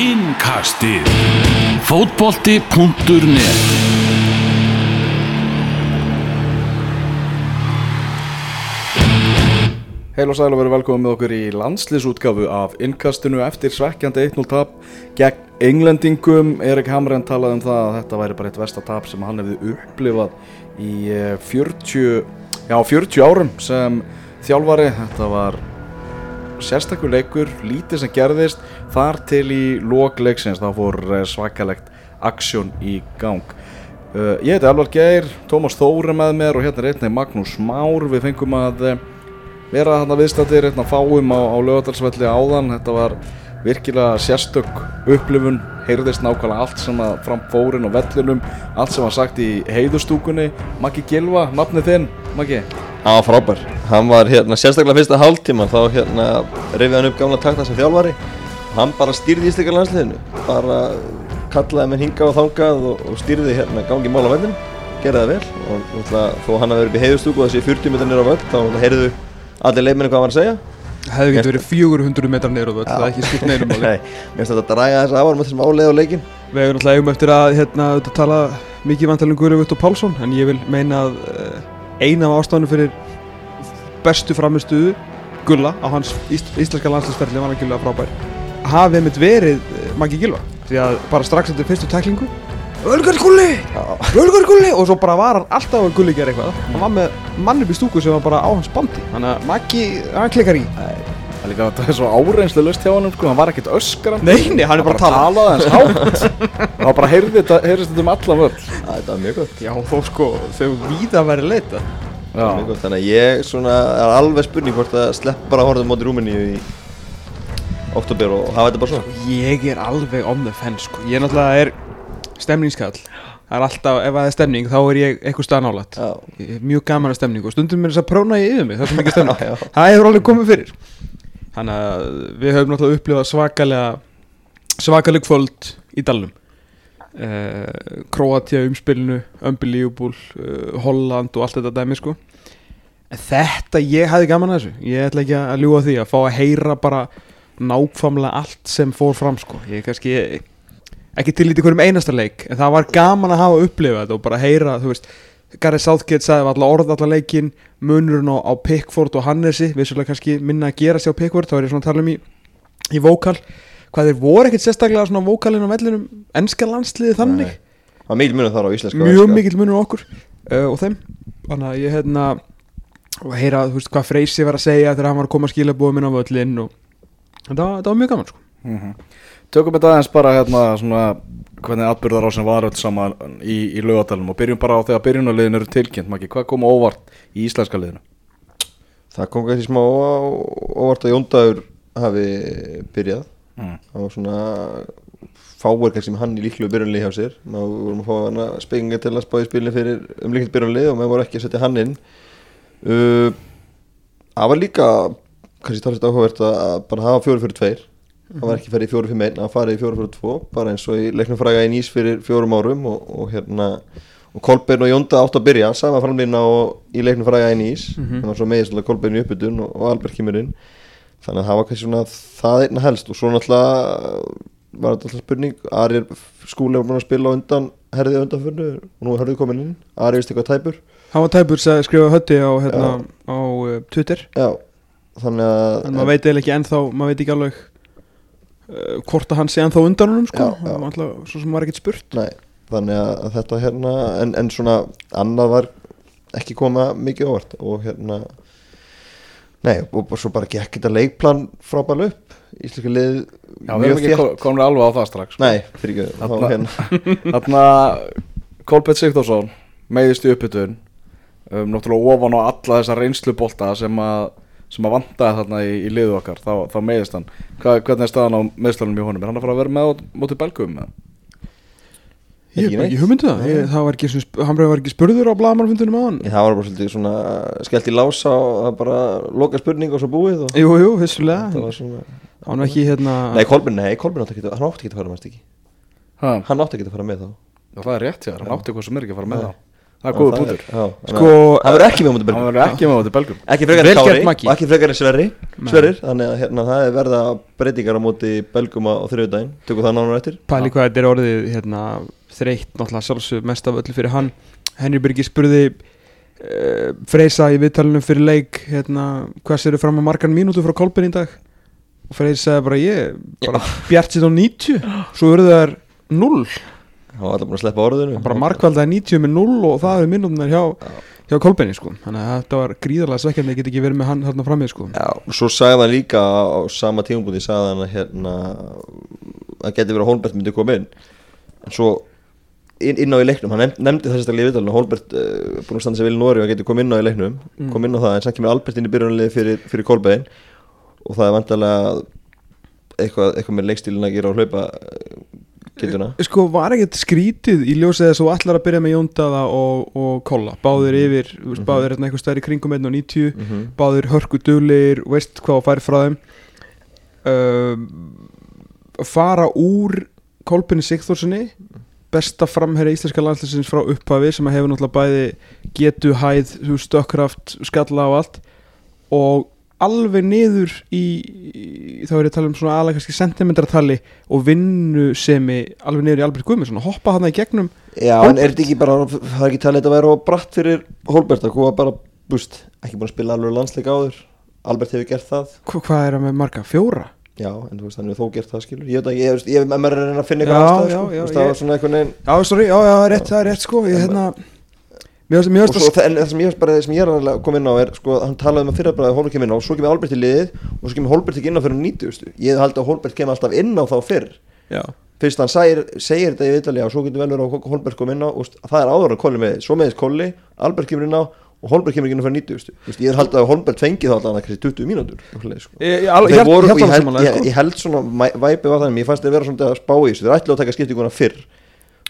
Innkastið Fótbolti.net Heil og sæl og verið velkomið með okkur í landslýsútgafu af innkastinu eftir svekkjandi 1-0 tap gegn englendingum. Erik Hamren talaði um það að þetta væri bara eitt versta tap sem hann hefði upplifað í eh, 40, já, 40 árum sem þjálfari. Þetta var sérstakur leikur, lítið sem gerðist, þar til í lókleiksins þá fór eh, svakalegt aksjón í gang. Uh, ég heiti Elvar Geir, Tómas Þóri með mér og hérna er einnig Magnús Már. Við fengum að uh, vera þarna viðstættir hérna fáum á, á lögadalsvelli áðan þetta var virkilega sérstök upplifun, heyrðist nákvæmlega allt sem að fram fórin og vellinum allt sem var sagt í heiðustúkunni Maggi Gilva, nafnið þinn, Maggi? Hann var frábær, hann var hérna sérstaklega fyrsta hálftíman þá hérna reyfið hann upp gamla takta sem þjálfari. Hann bara stýrði ísleika landsliðinu bara kallaði menn hingað og þangað og, og stýrði hérna gangi mál á vellinu gerði það vel og náttúrulega þó hann hafi verið upp í heiðustúku og þessi 40 metrar nýra á völl þá heyrðu allir leifmenni hvað hann var að segja hefði getið verið 400 metrar neyru það er ekki skipt neyrum máli. Nei, mér finnst þetta að draga þess með þessum áleið á leikin við hefum náttúrulega eigum eftir að hérna, tala mikið vantalum Guðri Vitt og Pálsson en ég vil meina að uh, eina af ástafanum fyrir bestu framistuðu Gulla á hans ís íslenska landslæsferðli var algjörlega frábær. Hafið mitt verið uh, Maggi Gilva því að bara strax eftir fyrstu tæklingu Ölgar Gulli! Ölgar Gulli! og svo bara var hann alltaf að Gulli gera eitthvað. Hann var með mann upp í stúku sem var bara á hans bandi. Þannig að Maggi, hann klikkar í. Það er líka að þetta er svo áreinslu löst hjá hann sko, hann var ekkert öskran Nei, nei, hann er bara að tala. talaði hans hátt. Og það bara heyrði þetta, heyrðist þetta um allan Æ, Þetta var mjög gott, Já, þó sko, þegar víða væri leita mjög Já, gott. Þannig að ég svona er alveg spurning hvort að slepp bara að horfa móti Rúmeníu í oktober og hafa þetta bara svona. Ég er alveg on the fence sko. Ég náttúrulega er stemningskall Það er alltaf, ef það er stemning, þá er ég eitthvað stað nálægt. Já, Ég er Mjög gaman að stemning og stundum er þess að próna ég yfir mig Það er svo mikið stemning. Já, já. Það hefur alveg komið fyrir. Þannig að við höfum náttúrulega upplifað svakalega svakaleg kvöld í dalnum. Uh, Kroatia umspilinu Unbelievable, uh, Holland og allt þetta dæmi sko. En þetta, ég hefði gaman að þessu. Ég ætla ekki að ljúga því að fá að heyra bara nákvæmlega allt sem fór fram sko. Ég kannski ekki til lítið hverjum einasta leik en það var gaman að hafa upplifað þetta og bara heyra, þú veist Gareth Southgate sagði var alltaf orð allar leikin munurinn á, á Pickford og Hannesi vissulega kannski minna að gera sér á Pickford þá er ég svona að tala um í, í vókal hvað þeir voru ekkert sérstaklega svona vókalinn á vellinum ennska landsliði þannig Nei. það var mikil munum þar á íslenska mjög mikill munur á okkur uh, og þeim þannig að ég hérna og heyra þú veist hvað Freysi var að segja þegar hann var að koma að skila búið minna á völlin og var, þetta var mjög gaman sko Mhm. Tökum þetta aðeins bara hérna svona hvernig atbyrðar á sem var öll saman í, í lögadalum og byrjum bara á þegar byrjunarliðin eru tilkynnt Maggi, hvað kom óvart í íslenska liðinu? Það kom kannski smá óvart að Jóndagur hafi byrjað. Mm. Var svona kannski með hann í líklu byrjunlið hjá sér. Ná vorum að fá hann að spenga til að spá í spilin fyrir um líklu byrjunlið og maður voru ekki að setja hann inn. Uh, Það var líka kannski talast áhugavert að bara hafa fjóri fyrir tveir Það var ekki ferið í fjóri fyrir meinn að fara í fjóri fyrir tvo bara eins og í leiknum fræga í nýs fyrir fjórum árum og, og hérna og Kolbeinn og Jónda átt að byrja sama framlýna í leiknum fræga í nýs Mhm. það var svo meðislega Kolbeinn í uppbytun og, og Albert kemur inn. Þannig að það var kannski svona það einna helst. Og svo náttúrulega var þetta alltaf spurning Ari skúli var búin að spila á undan herðið undanförnu og nú er herðið komin inn. Ari vist eitthvað tæpur? Hann var tæpur að skrifa hötti á, hérna, á uh, Twitter. Já, þannig að maður veit eiginlega ekki ennþá maður veit ekki alveg hvort að hann sé ennþá undan honum sko. Já, já. Það var alltaf, svo sem var ekkert spurt. Nei, þannig að þetta hérna en, en svona annað var ekki koma mikið óvart og hérna Nei, og, svo bara gekk þetta leikplan frábæl upp. Íslenska lið Já, við erum ekki ko- komin alveg á það strax sko. Nei, fyrir ekki, þá Þarna- hérna. Þarna Kolbett Sigþórsson meiðist í uppbytun um, náttúrulega ofan á alla þessa reynslubolta sem að sem að vantaði þarna í, í liðu okkar þá, þá meiðist hann. Hva, hvernig er staðan á meðslunum í honum? Er hann að fara að vera með á móti belgum ég hef bara ekki hugmyndu það. Ég, það var ekki, sp- hann var ekki spurður á blagamannfundunum á hann Það var bara svolítið svona skellt í lása og það bara loka spurning og svo búið og jú, jú, það vissulega var svona hann var ekki hérna Nei, Kolbin, nei, Kolbin átti ekki, hann átti ekki að fara með ekki? Ha, Hann átti ekki að fara með þá. Já, það er rétt, já, hann átti eitthvað sem er ekki að fara með þá það er Já, þannig Sko, að hann verður ekki með hann Belgum. Verður ekki með þetta belgum. Ekki frekar en Kári og ekki frekar en Sverri. Sverrir, þannig að hérna, það er verða breytingar á móti Belgum á þriðudaginn tökum það nánar eftir. Pæli hvað þetta er orðið hérna, þreytt, náttúrulega sjálfsög mest af öllu fyrir hann. Henry Birgir spurði uh, Freysa í viðtalinu fyrir leik hérna, hvað séru fram á margan mínútu frá Kolbin í dag? Og Freysa bara ég bara bjart sitt á 90 svo urðu þær 0 hann var alltaf búin að sleppa orðinu bara markvaldaði 90 með 0 og það eru mínútunar hjá, hjá Kolbini sko. þannig að þetta var gríðarlega svekkjandi ég get ekki verið með hann þarna frammi sko. Já, svo sagði hann líka á sama tímabúti sagði hann að hérna að geti verið að Holbert myndi koma inn en svo inn, inn á í leiknum hann nefndi, þess að lífi viðtalinu Holbert uh, búin að standa sér vel í Nóri og geti komið inn á í leiknum Mm. kom inn á það en samt kemur Albert inn í byrjunarliði fyrir, fyrir Kolbein og það er vantarlega eitthvað, eitthvað með leikstílin að gera á hlaupa kilduna sko var ekkert skrítið í ljósið þess að þú ætlar að byrja með Jóndaða og, og Kolla. Báðir yfir, mm Mhm. báðir hérna eitthvað stærri kringum 1.90 mm -hmm. báðir hörku duglegir, veist hvað að færi frá þeim. Um, fara úr Kolbini Sigþórssoni besta framherri íslenska landslýsins frá upphafi sem að hefur náttúrulega bæði getu, hæð, stökkraft skalla og allt. Og alveg niður í, þá er ég að tala um svona aðlega kannski sentimentartali og vinnusemi alveg niður í Albert Guðmundsson og hoppa hann í gegnum Já, en er þetta ekki bara það er ekki talið að vera á bratt fyrir Holbert að koma bara, búst, ekki búin að spila alveg landsleik áður. Albert hefur gert það. Hva, hvað er það með marga, fjóra? Já, en þú veist, hann hefur þó gert það skilur. Ég veit ekki, ég, ég, ég, ég er að finna eitthvað aðstæð já, sko. já, Það svona sorry, já, já, rétt, það er rétt sko. Ég, hérna, finnst- mér Og svo, en það sem ég, bara, það sem ég er að koma inn á er sko, hann talaði um að fyrir að Holbert kemur inn á og svo kemur Albert í liðið og svo kemur Holbert ekki inn á fyrir 90 veistu. ég held að Holbert kemur alltaf inn á þá fyrr já, fyrst hann segir, segir þetta í viðtalið og svo getur vel verið að Holbert kom inn á og það er áður að Kolli með, svo meðist Kolli Albert kemur inn á og Holbert kemur ekki inn á fyrir 90 veistu. Þú veist, ég held að Holbert fengi þá alltaf kannski 20 mínútur sko. ég, ég, ég, voru, ég, og ég, held, svona mæ- væpi var þannig, ég fannst þeir vera svona að spá í þessu þeir ætlu að taka skiptinguna fyrr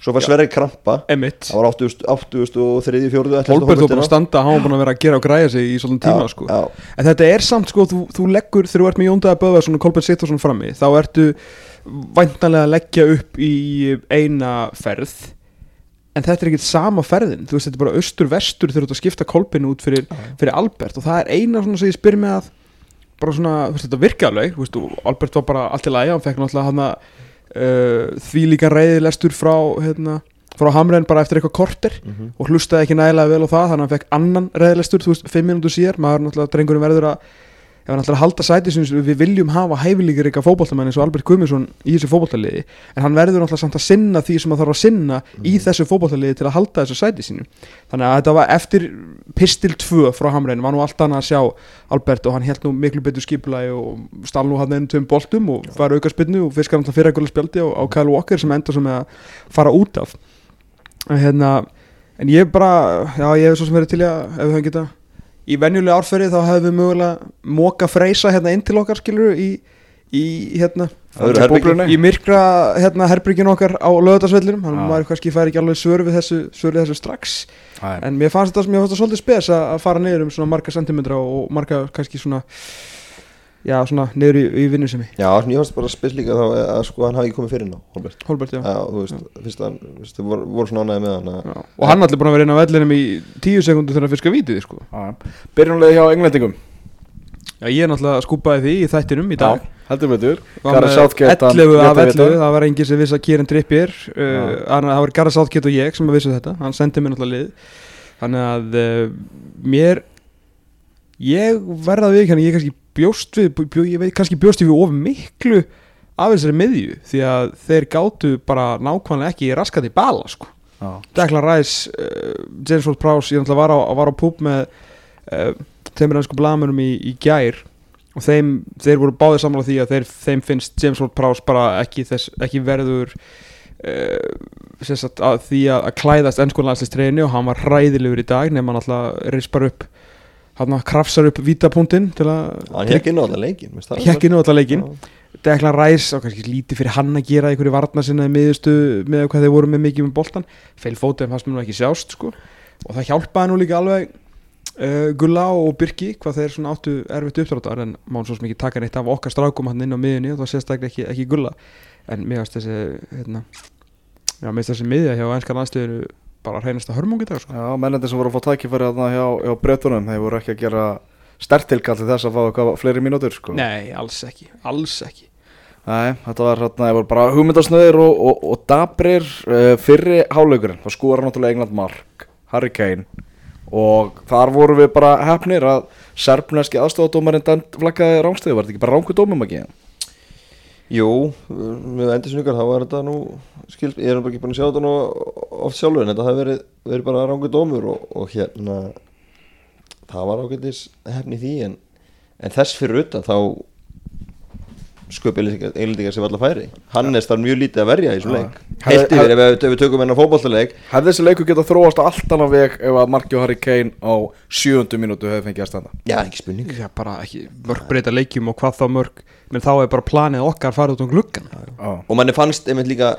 svo fær Sverri krampa. Emitt það var 80, 80 og 3, 4 Holbert var búin að standa, hann var búin að vera að gera og græja sig í svolítið tíma sko. já, En þetta er samt sko, þú, þú leggur þegar þú ert með Jóndaða Böðvarsson og Kolbjörn Sittorsson frammi þá ertu væntanlega að leggja upp í eina ferð. En þetta er ekkert sama ferðin. Þú veist, þetta er bara austur-vestur þegar þú ert að skipta Kolbjörn út fyrir, fyrir Albert. Og það er eina svona sem ég spyr mig að bara svona, þú veist, þetta virka alveg. Þú veist, Albert var bara allt í lagi, hann fekk náttúrulega hann uh, því líka reyðilestur frá hérna, frá Hamren bara eftir eitthvað korter Mhm. og hlustaði ekki nægilega vel á það þannig að hann fekk annan reyðlestur, þú veist, fimm mínútur síðar maður náttúrulega, drengurinn verður að ef hann ætlar að halda sæti sem við viljum hafa hæfileikir eitthvað fótboltamenn eins og Albert Guðmundsson í þessu fótboltaliði, en hann verður náttúrulega samt að sinna því sem hann þarf að sinna í þessu fótboltaliði til að halda þessu sæti sínu. Þannig að þetta var eftir pistil 2 frá Hamrein, var nú allt annað að sjá Albert og hann held nú miklu betur skipulagi og stál nú hann einu tveim boltum og var auka spinnu og fiskar hann það fyrir að spjaldi á, á Kyle Walker sem enda sem að fara út af. En hérna en ég bara, já ég í að venjulega árferði þá hefðum við mögulega móka freysa hérna inn til okkar skilur í, í hérna herbergi. í myrkra hérna herbyggin okkar á lögðarsvellinum hann Já. maður kannski fær ekki alveg svör við þessu, svör við þessu strax Æ, en mér fannst þetta, svolítið spes að að fara niður um svona marga sentimetra og marga kannski svona já svona niður í, í vinnusemi já, svona ég fannst bara spil líka þá að sko hann hafi ekki komið fyrir ná Holbert Holbert, já. já, þú veist, fyrst hann, fyrst þau voru, voru svona ánæði með hann að, Já. og hann allir búin að vera inn á vellinum í tíu sekundu þegar að fiska vítið sko. já. Byrjunlega hjá englendingum já, ég er náttúrulega skúpaði því í þættinum í dag heldur Var Gareth með Southgate, hann 11 af lét að 11, vita. það var enginn sem vissi að Kieran Trippier uh, Já. hann- það var Gareth Southgate og ég sem að vissu þetta hann sendi mér náttúrulega lið þannig að uh, mér ég verða við ég kannski bjóst við bjó, ég veit kannski bjóst við of miklu af þessari miðju því að þeir gátu bara nákvæmlega ekki raskat í bala sko. Declan Rice, uh, James Ward-Prowse ég náttúrulega var á, var á púp með uh, þeimur ennsku blamurum í, í gær og þeim, þeir voru báðið sammála því að þeir, þeim finnst James Ward-Prowse bara ekki, þess, ekki verður uh, að því að, að klæðast ennsku landslistreinu og hann var hræðilegur í dag nema hann alltaf rispar upp hann krafsar upp vítapunktin til að hann hekk inn á allan leikin hekk inn á alla leikin Já. Declan Rice og kannski lítið fyrir hann að gera einhverju varna sinna í miðustu með hvað þeir voru með mikið með boltan feil fótið fannst mér nú ekki sjást sko. og það hjálpaði nú líka alveg uh, Gulla og Birki hvað þeir svona áttu erfitt uppdráttar en má svo ekki taka neitt af okkar strákum hann inn á miðunni og það sérstaklega ekki, ekki Gulla en mér finnst þessi hérna, já, mér finnst þessi miðja hjá ennska landsliðinu bara reynast að hörmungi dag sko. Já, mennandi sem voru að fá tækifæri þarna hjá, hjá breytunum, þeir voru ekki að gera stertilkall til þess að fá eitthvað fleiri mínútur sko. Nei, alls ekki, alls ekki Nei, þetta var hérna, það bara hugmyndasnöðir og, og, og dabrir uh, fyrri hálaukurinn, þá skúra náttúrulega England mark, Harry Kane og þar voru við bara hefnir að serfneski aðstofadómarinn flaggaði rángstöðu, var þetta ekki bara rángu dómum ekki? Jú, með endursynningar þá var þetta nú skild, ég er bara ekki búin að sjá þetta nú oft sjálfur en þetta hafi verið, verið bara rangu dómur og, og hérna það var ágætis hefni því en, en þess fyrir utan þá sköp eilendingar sem allar færi. Hannes þarf mjög lítið að verja í þessum leik. Heilt yfir ef, við- ef við tökum hennar fótballtaleik Hefði þessi leikur getað þróast á allt annað veg ef að Marki og Harry Kane á sjöundu mínútu hefði fengið að standa? já ekki spurning. Já, bara ekki mörg breyta leikjum og hvað þá mörg menn þá er bara planið okkar farið út um gluggan Já, og manni fannst einmitt líka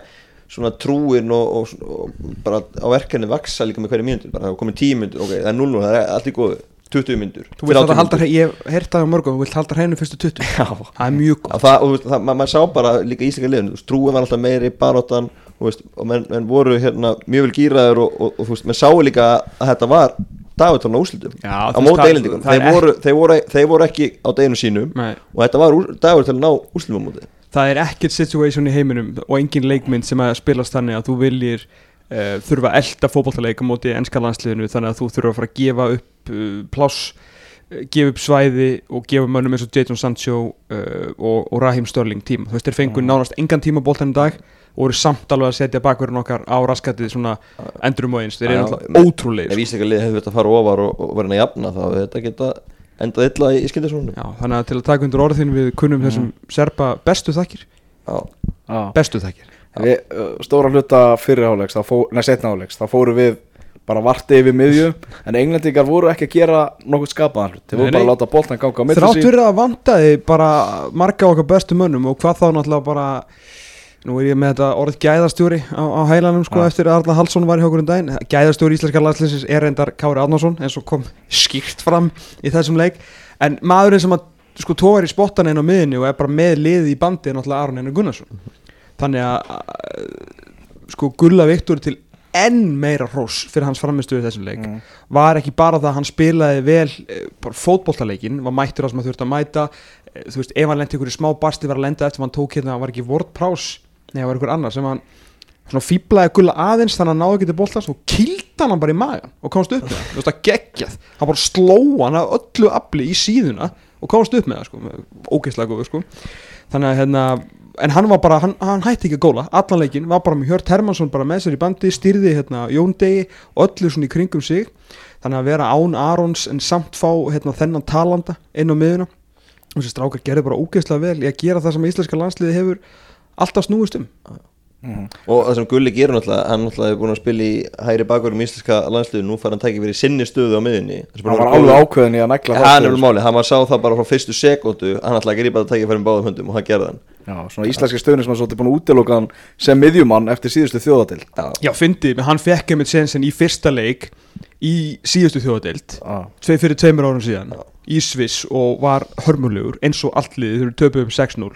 svona trúin og, og, og bara á verkefni vaksa líka með hverju mínútur bara það var komið tíu mínútur, ok, það er 0 það er allt í góðu 20 mínútur Þú vilt alltaf 30 halda, ég hef heyrt það á mörgum, þú vilt halda hreinu fyrstu 20 Já. Það er mjög gott. Það, og, það, ma- maður sá bara líka veist, trúin var alltaf meiri baróttan og, veist, og menn, menn voru hérna mjög vel gýraður og, og, og þú veist, menn sá líka að þetta var dagutalna úslitum Já, á það er þeir, voru, þeir, voru, þeir voru ekki á deginu sínum Nei. og þetta var dagutalna á úslitum á móti. Það er ekkert situation í heiminum og engin leikmynd sem að spilast þannig að þú viljir uh, þurfa að elda fótballtaleik á móti ennska landsliðinu þannig að þú þurfa að fara að gefa upp uh, pláss, uh, gefa upp svæði og gefa mönnum eins og Jadon Sancho uh, og, og Raheem Störling tíma. Þú veist, þeir fengur nánast engan tíma bóltan í dag og eru samt alveg að setja bakverðin okkar á raskatið svona endurum og eins. Þeir eru Já, alltaf ótrúlegir ef sko. íslenska liði hefði þetta að fara ofar og, og verið að jafna þá hefði þetta geta endað illa í, Já, þannig að til að taka undir orðin við kunnum þessum serpa bestu þakkir. Já. bestu þakkir Við, uh, stóra hluta fyrir háleiks, þá fó- nei setna háleiks, þá fóru við bara varti yfir miðju en englendingar voru ekki að gera nokkuð skapaðan hlut, þeir voru bara að láta boltan ganga á milli Þrátt fyrir að vantaði bara marga okkar bestu mönnum og hvað þá náttúrulega bara nú er ég með þetta orð gæðastjóri á, á heilanum sko Ja. eftir að Arna Hallsson var í okkur um daginn. Gæðastjóri íslenska landslýsins er reyndar Kári Árnason eins og kom skýrt fram í þessum leik. En maðurinn sem að sko tóar í spottan einn á miðinni og er bara með liði í bandi er náttúrulega Aron Einar Gunnarsson þannig að að, sko Gulla Viktor til enn meira hross fyrir hans framistuðu þessum leik. Mm. var ekki bara það að hann spilaði vel eh, bara fótboltaleikin, var mættur á sem hann þurfti að mæta. Eh, þú veist, ef hann lendi ykkur í smá basti var að lenda eftir að hann tók hérna, hann var ekki vortprás nei, það var ykkur annar sem hann svona fýblaði gulla aðeins þannig að hann náði ekki til boltans og kildi hann bara í magan og komst upp með það, þú veist, að geggjað. Hann bara sló hann af öllu afli í síðuna og komst upp með það, sko, ógeðslega góðu, sko. Þannig að hérna en hann var bara, hann, hann hætti ekki að góla. Allan leikin, var bara með Hjört Hermansson bara með sér í bandi, styrði hérna Jón Degi og öllu svona í kringum sig. Þannig að vera án Arons en samt fá hérna, þennan talanda inn á miðuna og þessi strákar gerði bara ógeðslega vel í að gera það sem íslenska landsliði hefur alltaf snúist um. Mhm. og það sem Gulli gerur náttúrulega hann náttúrulega er búin að spila í hægri bakverðum í íslenska landsliðu, nú fær hann tækið verið sinni stöðu á miðunni hann var alveg ákveðin í að negla er hann var sá það bara frá fyrstu sekundu hann ætlaði að grípa það tækið fyrir báðum höndum og hann gerði hann Já, svona íslenski stöðnis sem var svolítið búin að útiloka hann sem miðjumann eftir síðustu þjóðatild já, Já, fyndi, hann fekk einmitt sensin í fyrsta leik í síðustu þjóðadeild Já, tvei fyrir tveimur árum síðan í Sviss og var hörmulegur eins og allt liðið þau töpuð um 6-0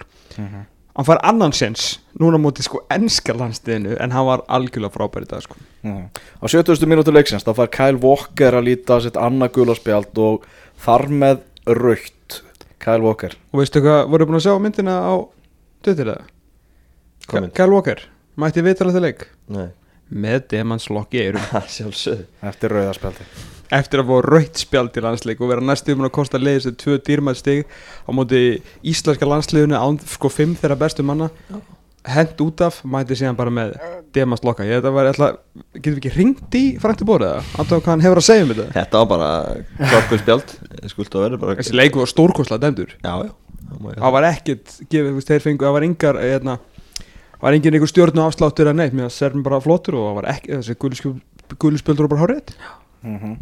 hann fær annan sens núna móti sko ennska landsliðinu en hann var algjörlega frábær í dag sko. Mhm. Á 70. mínútu leiksins þá fær Kyle Walker að líta sitt annað gulaspjald og þar með raukt Kyle Walker. Og veistu hvað, voru búin að sjá myndina á döttir það? Kyle Walker, mætti viðtala til leik? Nei, með demannslokki eru það sjálfsögðu. Eftir rauðaspjaldi eftir að fá raukt spjald í landsleik og vera næstu um að kosta leiðis til tvö dýrmæð stig á móti íslenska landsliðinu án sko fimm þeirra bestu manna hent út af, mæti síðan bara með demast lokka, ég þetta var ætla, getum við ekki ringt í frækti bórið það, andan hvað hann hefur að segja um þetta? Þetta var bara klokkuð spjald. Skult að vera bara þessi leiku var stórkostlega dæmdur. Já, já, það var ekkit, gefið, þú veist, þeir fengu það var engar, hérna það var engin einhver stjórn og afsláttur að neitt, mér að serfum bara flottur og það var ekki, þessi gulispjöldur var bara hárið mm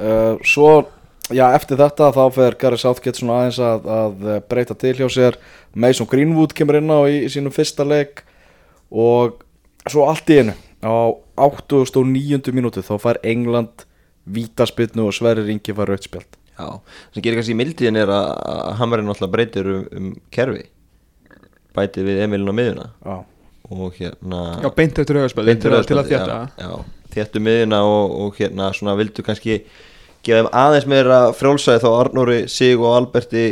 uh, Svo, já, eftir þetta þá fer Gary Southgate svona aðeins að, að eh, breyta til hjá sér. Mason Greenwood kemur inn á í, í sínum fyrsta leik og svo allt í einu á 89. mínútu þá fær England vítaspilnu og Sverrir Ingi fær rautspjald já, sem gerir kannski í mildiðin er að að Hammarinn náttúrulega breytir um, um kerfi. Bæti við Emilin á miðuna Já, og hérna Já, beint eftir auðarspöld til, að- að þétta. já, já, þéttu miðina og, og hérna svona vildu kannski gefa þeim aðeins meira frjálsæði þá Arnóri, Sig og Alberti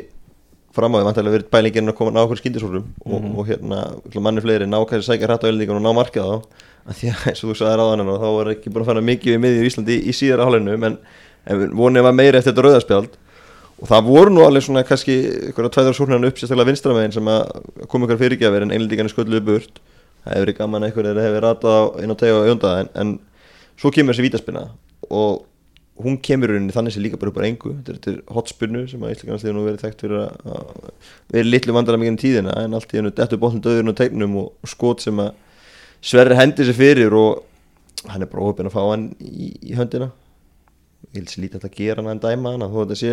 fram á því, vantilega verið bælingin að koma ná okkur skindisúrum og, og hérna manni fleiri ná kannski sækja hrætt á eldingun og ná markað á að því að eins og þú sagði ráðan og þá var ekki búin að fara mikið við miðið í Íslandi í, í síðara hálfinu en, en vonið var meira eftir þetta rauðarspjald og það voru nú alveg svona kannski einhverja tvæðar súrnarinn upp sérstaklega vinstramegin sem kom ykkur fyrirgjafir en englendingarnir skölluðu burt. Það hefur verið gaman að einhverjir hefur ratað inn á tega og öndað en, en svo kemur þessi vítaspinna og hún kemur í rauninni þannig sem líka bara upp á engu. Þetta er- hotspinnu sem að Íslandsliðið nú verið þekkt fyrir að vera litlu vandara mikið í tíðina en allt í hennu dettur bóttin döðurinn og tegnum og, og skot sem að Sverri hendi sér fyrir og hann er bara óöfinn að fá hann í, í höndina ég vil sér lítið að gera hann að dæma hann þó að þetta sé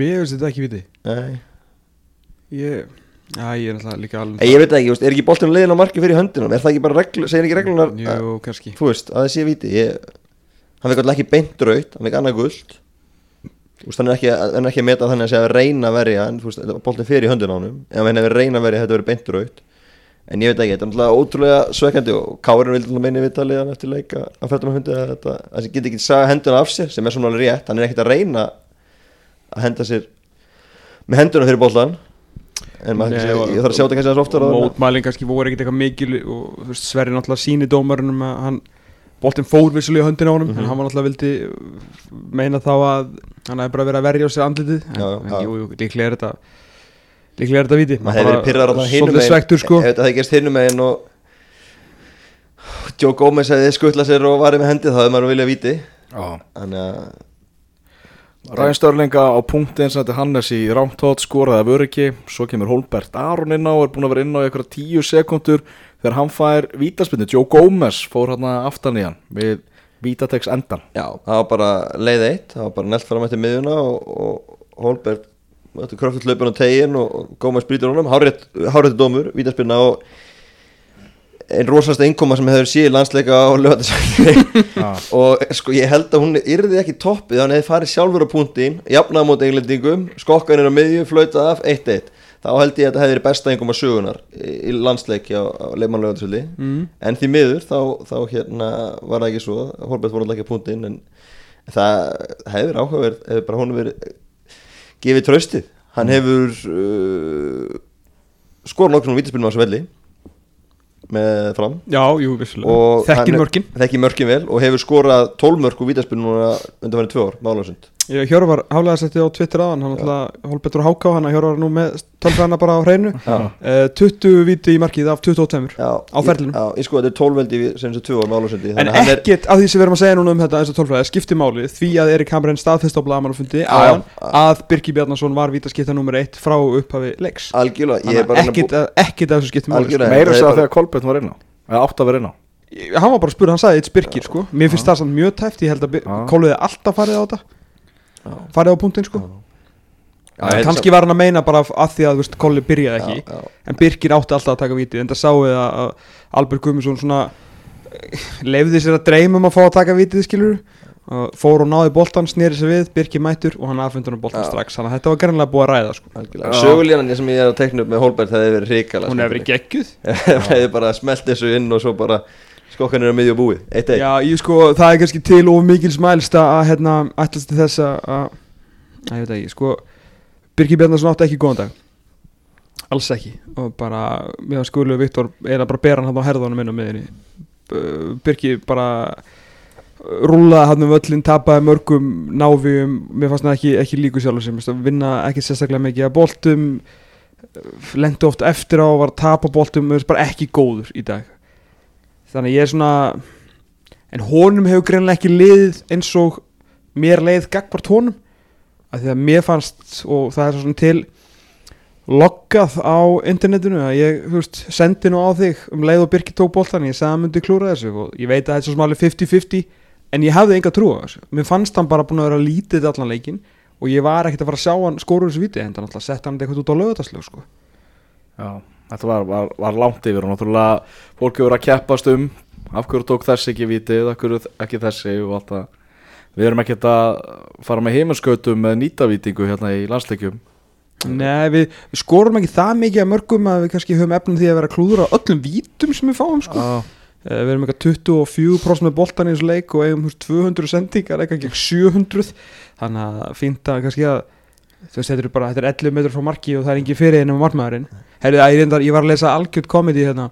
Mér finnst þetta ekki viti. Nei. Ég, já, ég er náttúrulega líka alveg Ei, ég veit ekki, þú veist, er ekki boltinu leiðin á marki fyrir höndina er það ekki bara reglu, segir ekki reglunar Jú, kannski. þú veist, að það sé viti ég, hann veit alltaf ekki beint raut hann veit annað guld Þú veist, hann er ekki, hann er ekki að meta þannig að segja að reyna verja en þú veist, boltin fyrir höndin á honum. Ef hann hefur reyna verja þetta verið beint raut en ég veit ekki, þetta er náttúrulega ótrúlega svekkandi og Kárin vildi meina í vitaliðan eftir leik að að fættum að hundi að þetta að þessi geti ekki saga henduna af sér sem er svona alveg rétt, hann er ekkert að reyna að henda sér með henduna fyrir boltan en maður, Nei, og- ég þarf að sjá þetta kannski aðeins oftar og mótmælin kannski voru ekkert eitthvað mikil og Sverri náttúrulega síni dómarunum að hann boltinn fór vissulega höndin á honum Mhm. en hann var náttúrulega vildi meina þá að hann líklega er þetta er viti. Maður hefur verið pyrrar á það hinum svolítið svektur sko. Ef þetta hefði gerst hinum megin og Joe Gomez hefði skuttlað sér og varið með hendi þá hefði maður viljað víti Já. þannig að Ræðin Störlinga á punkti eins og þetta Hannes í rámtótt skoraði af öryggi. Svo kemur Holbert Aron inn á er búin að vera inn á eitthvað tíu sekundur þegar hann fær vítaspinnu Joe Gomez fór hann aftan í hann við vítatex endan já, það var bara leið eitt. Það var bara nelt fram eftir miðuna og, og Holberg Þetta kröftuð hlaupin á tegin og Gómez brýtur honum. Hárétt dómur, vítaspinna og einn rosalasta innkoma sem hefur síð landsleika á lögatarsvækni og sko ég held að hún yrði ekki toppið hann hefði farið sjálfur á punktin jafnað mót englendingum, skokkan er á miðju flautað af 1-1 þá held ég að þetta hefði verið besta innkoma sögunar í, landsleiki á, leikmann lögatarsvækni mm. en því miður þá, þá hérna var það ekki svo. Holbert voru alltaf ekki á punktinn en það hefur áhugaverð hefur bara hún verið gefið tröstið hann hefur uh, skorað nokkur svona vítaspilum á þessu velli með fram. Já, jú, vissulega. Og þekkir hann- mörkin. þekki mörkin vel og hefur skorað 12 mörk úr vítaspilum núna undan verið tvö ár málasund. ég Hjörvar hálega setti á Twitter aðan hann alltaf Holbetur Háká hann að Hjörvar er nú með tölfræðina bara á hreinu uh, 20 viti í markið af 22 já, Á ferlinum. ég, já, ég sko þetta er 12 veldi sem þessu tvö ár málasundi En ekkert af því sem við erum að segja núna um þetta eins og tölfræði skipti máli því að Erik Hamren staðfest á blagamannafundi Já, áðan já. að Birki Bjarnason var vítaskipta nummer 1 frá upphafi leiks algjörlega, ég Þannig er bara að ekkert, af þessu skipti máli. Algjörlega. meira er þess að þegar Kolbjörn var inn á eða að á Hann var bara að spura, hann sagði eitt Birkir sko Mér finnst það samt mjög tæft, ég held að. Kóluði alltaf farið á þetta. Farið á punktinn sko. Já, Kannski var hann að meina bara að því að Kóli byrjaði ekki. Já, já. En Birkir átti alltaf að taka vítið En það sáu við að Albert Guðmundsson svona Leifði sér að dreyma um að fá að taka vítið skilur Fór og náði boltan, snýri sér við Birkir mættur og hann affundur um boltan strax. Þannig að þetta var gerðinlega búið að ræða sko. Sögulínan sem ég er að tekna upp með Holberg það hefur verið hrikala Hún hefur verið geggjuð. Það hefur bara smelt þessu inn og svo bara skokkan er á miðju og búið. Eitt eitt. Já, ég sko, það er kannski til of mikils mælst að hérna, ætlast til þess að ég veit ekki, sko Birgir Bjarnason átti ekki góðan dag. Alls ekki. Og bara, mér skulum Viktor er að bara bera hann á herðunum inn á miðinni B- Birgir bara uh, rúlaði hann um öllin, tapaði mörgum návíum, mér fannst það ekki, ekki líku sjálfur sem, vinna ekki sérstaklega mikið að boltum. Lendi oft eftir á, var að tapa boltum. Mér finnst bara ekki góður í dag þannig að ég er svona en honum hefur greinlega ekki liðið eins og mér leið gagvart honum. Af því að mér fannst og það er svo svona til loggað á internetinu að ég þú veist, sendi nú á þig um leið og Birkir tók boltan ég sagði að myndi klúra þessu og ég veit að þetta er svo smáli 50-50 en ég hafði enga trú á þessu. Mér fannst hann bara búin að vera lítið allan leikin og ég var ekkert að fara að sjá hann skóru þessu viti en það náttúrulega sett hann eitthvað út á lögutaslög sko. Já, þetta var, var, var langt yfir og náttúrulega fólk hefur að keppast um af hverju tók þessi ekki vitið, af hverju ekki þessi og allt það. Við erum ekkert að fara með heimaskautum með nýtavítingu hérna í landsleikjum. Nei, við, við skorum ekki það mikið að mörgum að við kannski höfum efnum því að vera að klúðra öllum vítum sem við fáum sko. Uh, Við erum eitthvað 24% með boltan í þessu leik og eigum þú veist, 200 sendingar, eitthvað ekki 700 Þannig að fínt að kannski að þú veist, þetta er bara, þetta er 11 metur frá marki og það er engin fyrir ennum markmaðurinn. Herrið, ég, reyndar, ég var að lesa algjörð komedi hérna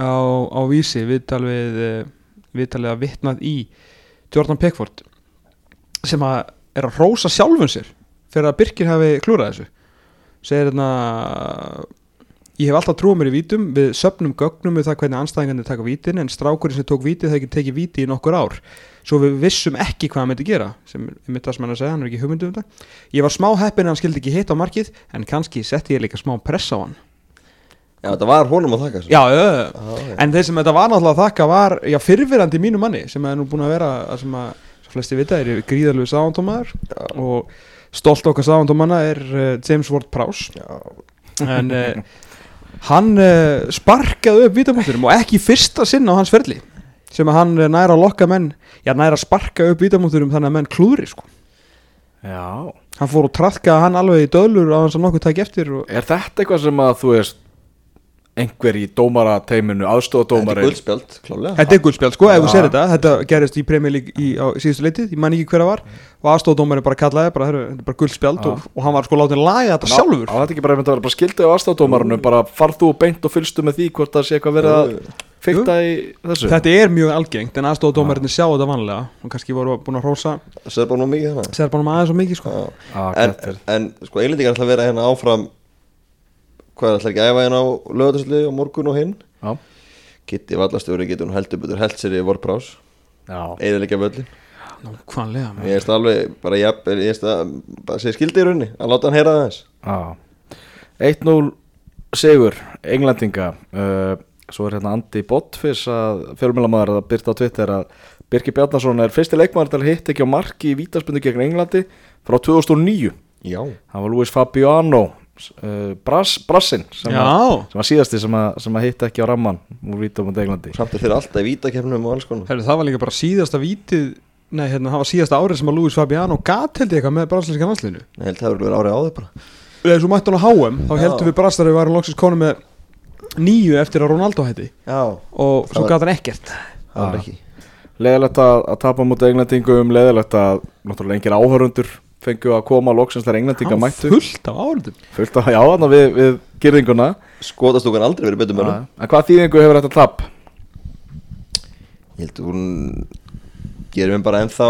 á, á vísi, viðtal við uh, viðtalið að vitnað í Jordan Pickford sem að er að rósa sjálfun sér fyrir að Birkir hafi klúrað þessu. Segir hérna ég hef alltaf trúið mér í vítum við söpnum gögnum við það hvernig anstæðingarnir taka vítin en strákurinn sem tók vítið það ekki tekið víti í nokkur ár. Svo við vissum ekki hvað hann myndi gera sem er mitt það sem hann að segja, hann er ekki hugmyndu um þetta. Ég var smá heppin að hann skildi ekki hitt á markið en kannski setti ég líka smá press á hann. Já, þetta var honum að þakka já, já. en þeir sem þetta var náttúrulega að þakka var já, fyrfirandi mínu manni sem er nú búin að vera að sem að svo flesti vita hann uh, sparkaði upp vítamúturum og ekki fyrsta sinn á hans ferli sem að hann uh, næra að lokka menn já næra að sparka upp vítamúturum þannig að menn klúðri sko. já. hann fór og trafkaði hann alveg í döðlur á hans að nokkuð tæki eftir og... Er þetta eitthvað sem að þú veist einhver í dómarateiminu, þetta er aðstofadómari þetta er guldspjald sko, ef þú sér þetta. Þetta gerist í Premier League í, á síðustu leitið ég man ekki hver það var. Og aðstofdómari bara kallaði bara, heru, þetta er bara guldspjald. Já. og, og hann var sko látið að laga þetta sjálfur. Á þetta ekki bara að vera bara skildið á aðstofadómarinu bara farð þú beint og fylgstu með því hvort það sé eitthvað verið að fykta í þessu? Þetta er mjög algengt en aðstofdómarinni sjá þetta vanlega og kannski voru búin að rósa hvað er ætla ekki að æfa hérna á lögatarsli og morgun og hinn? Já, Kitty vallastjóri getur hún heldur betur held sér í vorbrás já, eðalega völlin ég veist alveg bara jafn ég veist að bara segja skildi í rauninni að láta hann heyra það þess já. 1-0 sigur Englandinga uh, Svo er hérna Andi Botfiss að fjölmjölamæður að byrta á Twitter að Birki Bjarnason er fyrsti leikmaður til að hitta ekki á marki í vítaspunni gegn Englandi frá 2009 já. Það var Luis Fabiano uh, Brass, Brassin sem, að, sem var síðasti sem að, sem að hitta ekki á ramman úr vítum á Englandi. Samt er þeir alltaf í vítakefnum og alls konar. Herru, það var líka bara síðasta vítið Nei, hérna, það var síðasta árið sem að Luis Fabiano gat held ég eitthvað með brasilíska landslinu ég held það verið árið áður bara. Eða svo mætti hann á HM, þá heldum við brastar að við varum loksins konu með nýju eftir að Ronaldo hætti. Já. Og svo gat hann ekkert. Það var Já. ekki. Leðilegt að, að tapa mútið Englandingum Leðilegt að náttúrulega engir áhörundur fengu að koma loksins þegar Englandinga Hann mættu. fullt af áriðum Fullt að, já, þannig við, við girðinguna. Skotastúkan aldrei verið betur mönnum. En hvað þýðingu hefur þetta tap? ég held að hún gerir mér bara ennþá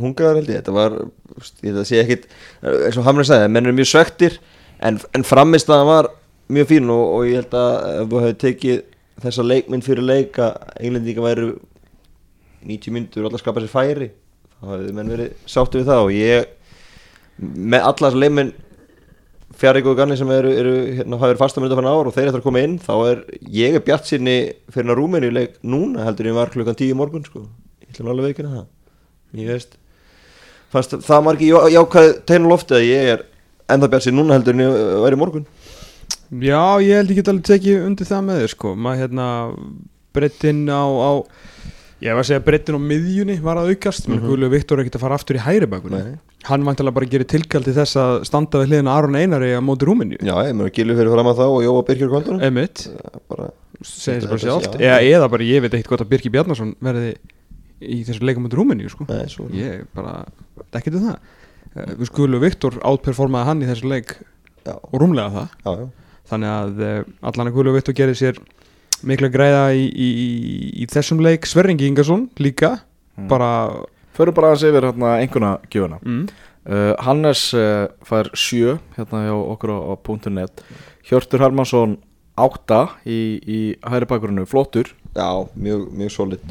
hungraðar held ég. Þetta var ég held að sé ekkit eins og Hamrið sagði menn eru mjög svektir en, en framistæðan var mjög fín og, og ég held að ef þú hefði tekið þessa leikmynd fyrir leik að englendinga væru 90 myndur og alltaf skapa sér færi þá hefði menn verið sáttu við það og ég með alla þessa leikmynd Fjarrík og Ganni sem eru, eru hérna, hafa verið fastamönda fyrir ár og þeir eftir að koma inn þá er ég er bjart sinni fyrir að rúminu leik núna heldur ég var klukkan 10 í morgun sko. ég ætlum alveg ekki að það. Ég veist fannst það margir já, jákvæð tegn á lofti að ég er enda bjart sinni núna heldur en ég væri í morgun. Já, ég held get alveg tekið undir það með þér sko. Maður hérna breytin á, á ég var að segja breytin á miðjunni var að aukast mm Mhm. -hmm. Guðlu Viktor er ekkert að fara aftur í hægri bakunni Nei. hann vantilega bara gerir tilkall til þess að standa við hliðina Aron Einari á móti Rúmeníu. Já, ég mér að gilu fyrir fram að þá og Jóa Birkjur kvöldunum Emitt, bara, segir þetta bara sjálft. já. eða, eða bara ég veit ekkert gott að Birki Bjarnason verði í þessu leikum móti Rúmeníu sko. Ég bara, ekki til það. Eh, Guðlu Viktor átperformaði hann í þessu leik já, og rúmlega það. Já, já, þannig að uh, allan að Guðlu Viktor gerir sér mikla græða í, í, í, í þessum leik. Sverringi Ingarsson líka Mm. bara Förum bara aðeins yfir hérna einhverna gjöfuna mm, uh, Hannes uh, fær sjö hérna hjá okkur á, á .net. Hjörtur Hermansson átta í, í hæri bakgrunnu, flottur. Já mjög, mjög solid.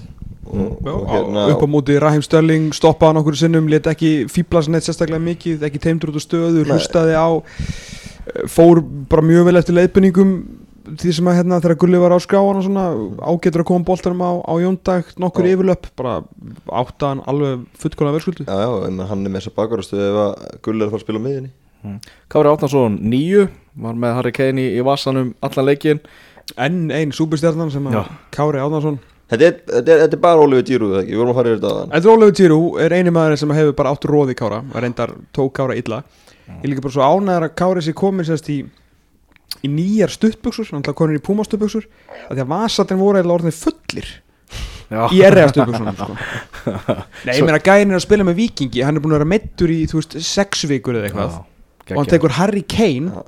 Og, já, og hérna, upp á móti Rahim Störling stoppaði hann okkur sinnum, let ekki fýbla sér neitt sérstaklega mikið, ekki teimdur út á stöðu hlustaði á eh, fór bara mjög vel eftir leiðbenningum því sem að hérna þegar Gulli var á skráan og svona ágetur að koma boltanum á, á jóndag nokkur yfirlöp, bara áttaðan alveg fullkóla verðskuldu já, já, ég menn hann er með þessa bakarastuð ef að Gull er að fara að spila á miðinni Kári Átnarsson nýju var með Harry Kane í, í vassanum allan leikin enn einn súbustjarnan sem að Já. Kári Árnason. Þetta er, þetta er, þetta er bara Oliver Giroud, eða ekki? Við vorum að fara yfir þetta Þetta er Ólefur Giroud er eini maður sem hefur bara átt róði Kára reyndar tók Kára illa. Ég er líka bara svo ánæður að Kári sér komin sérst í í nýjar hann ætlaði komin í Puma stuttbuxur að því að vasatin voru eða orðinni fullir Já, í erriða stuttbuxunum sko. Nei, ég meina gæðin er að spila með Vikingi hann er búin að vera meittur í, þú veist, sex vikur eða eitthvað Já, og hann tekur Harry Kane Já.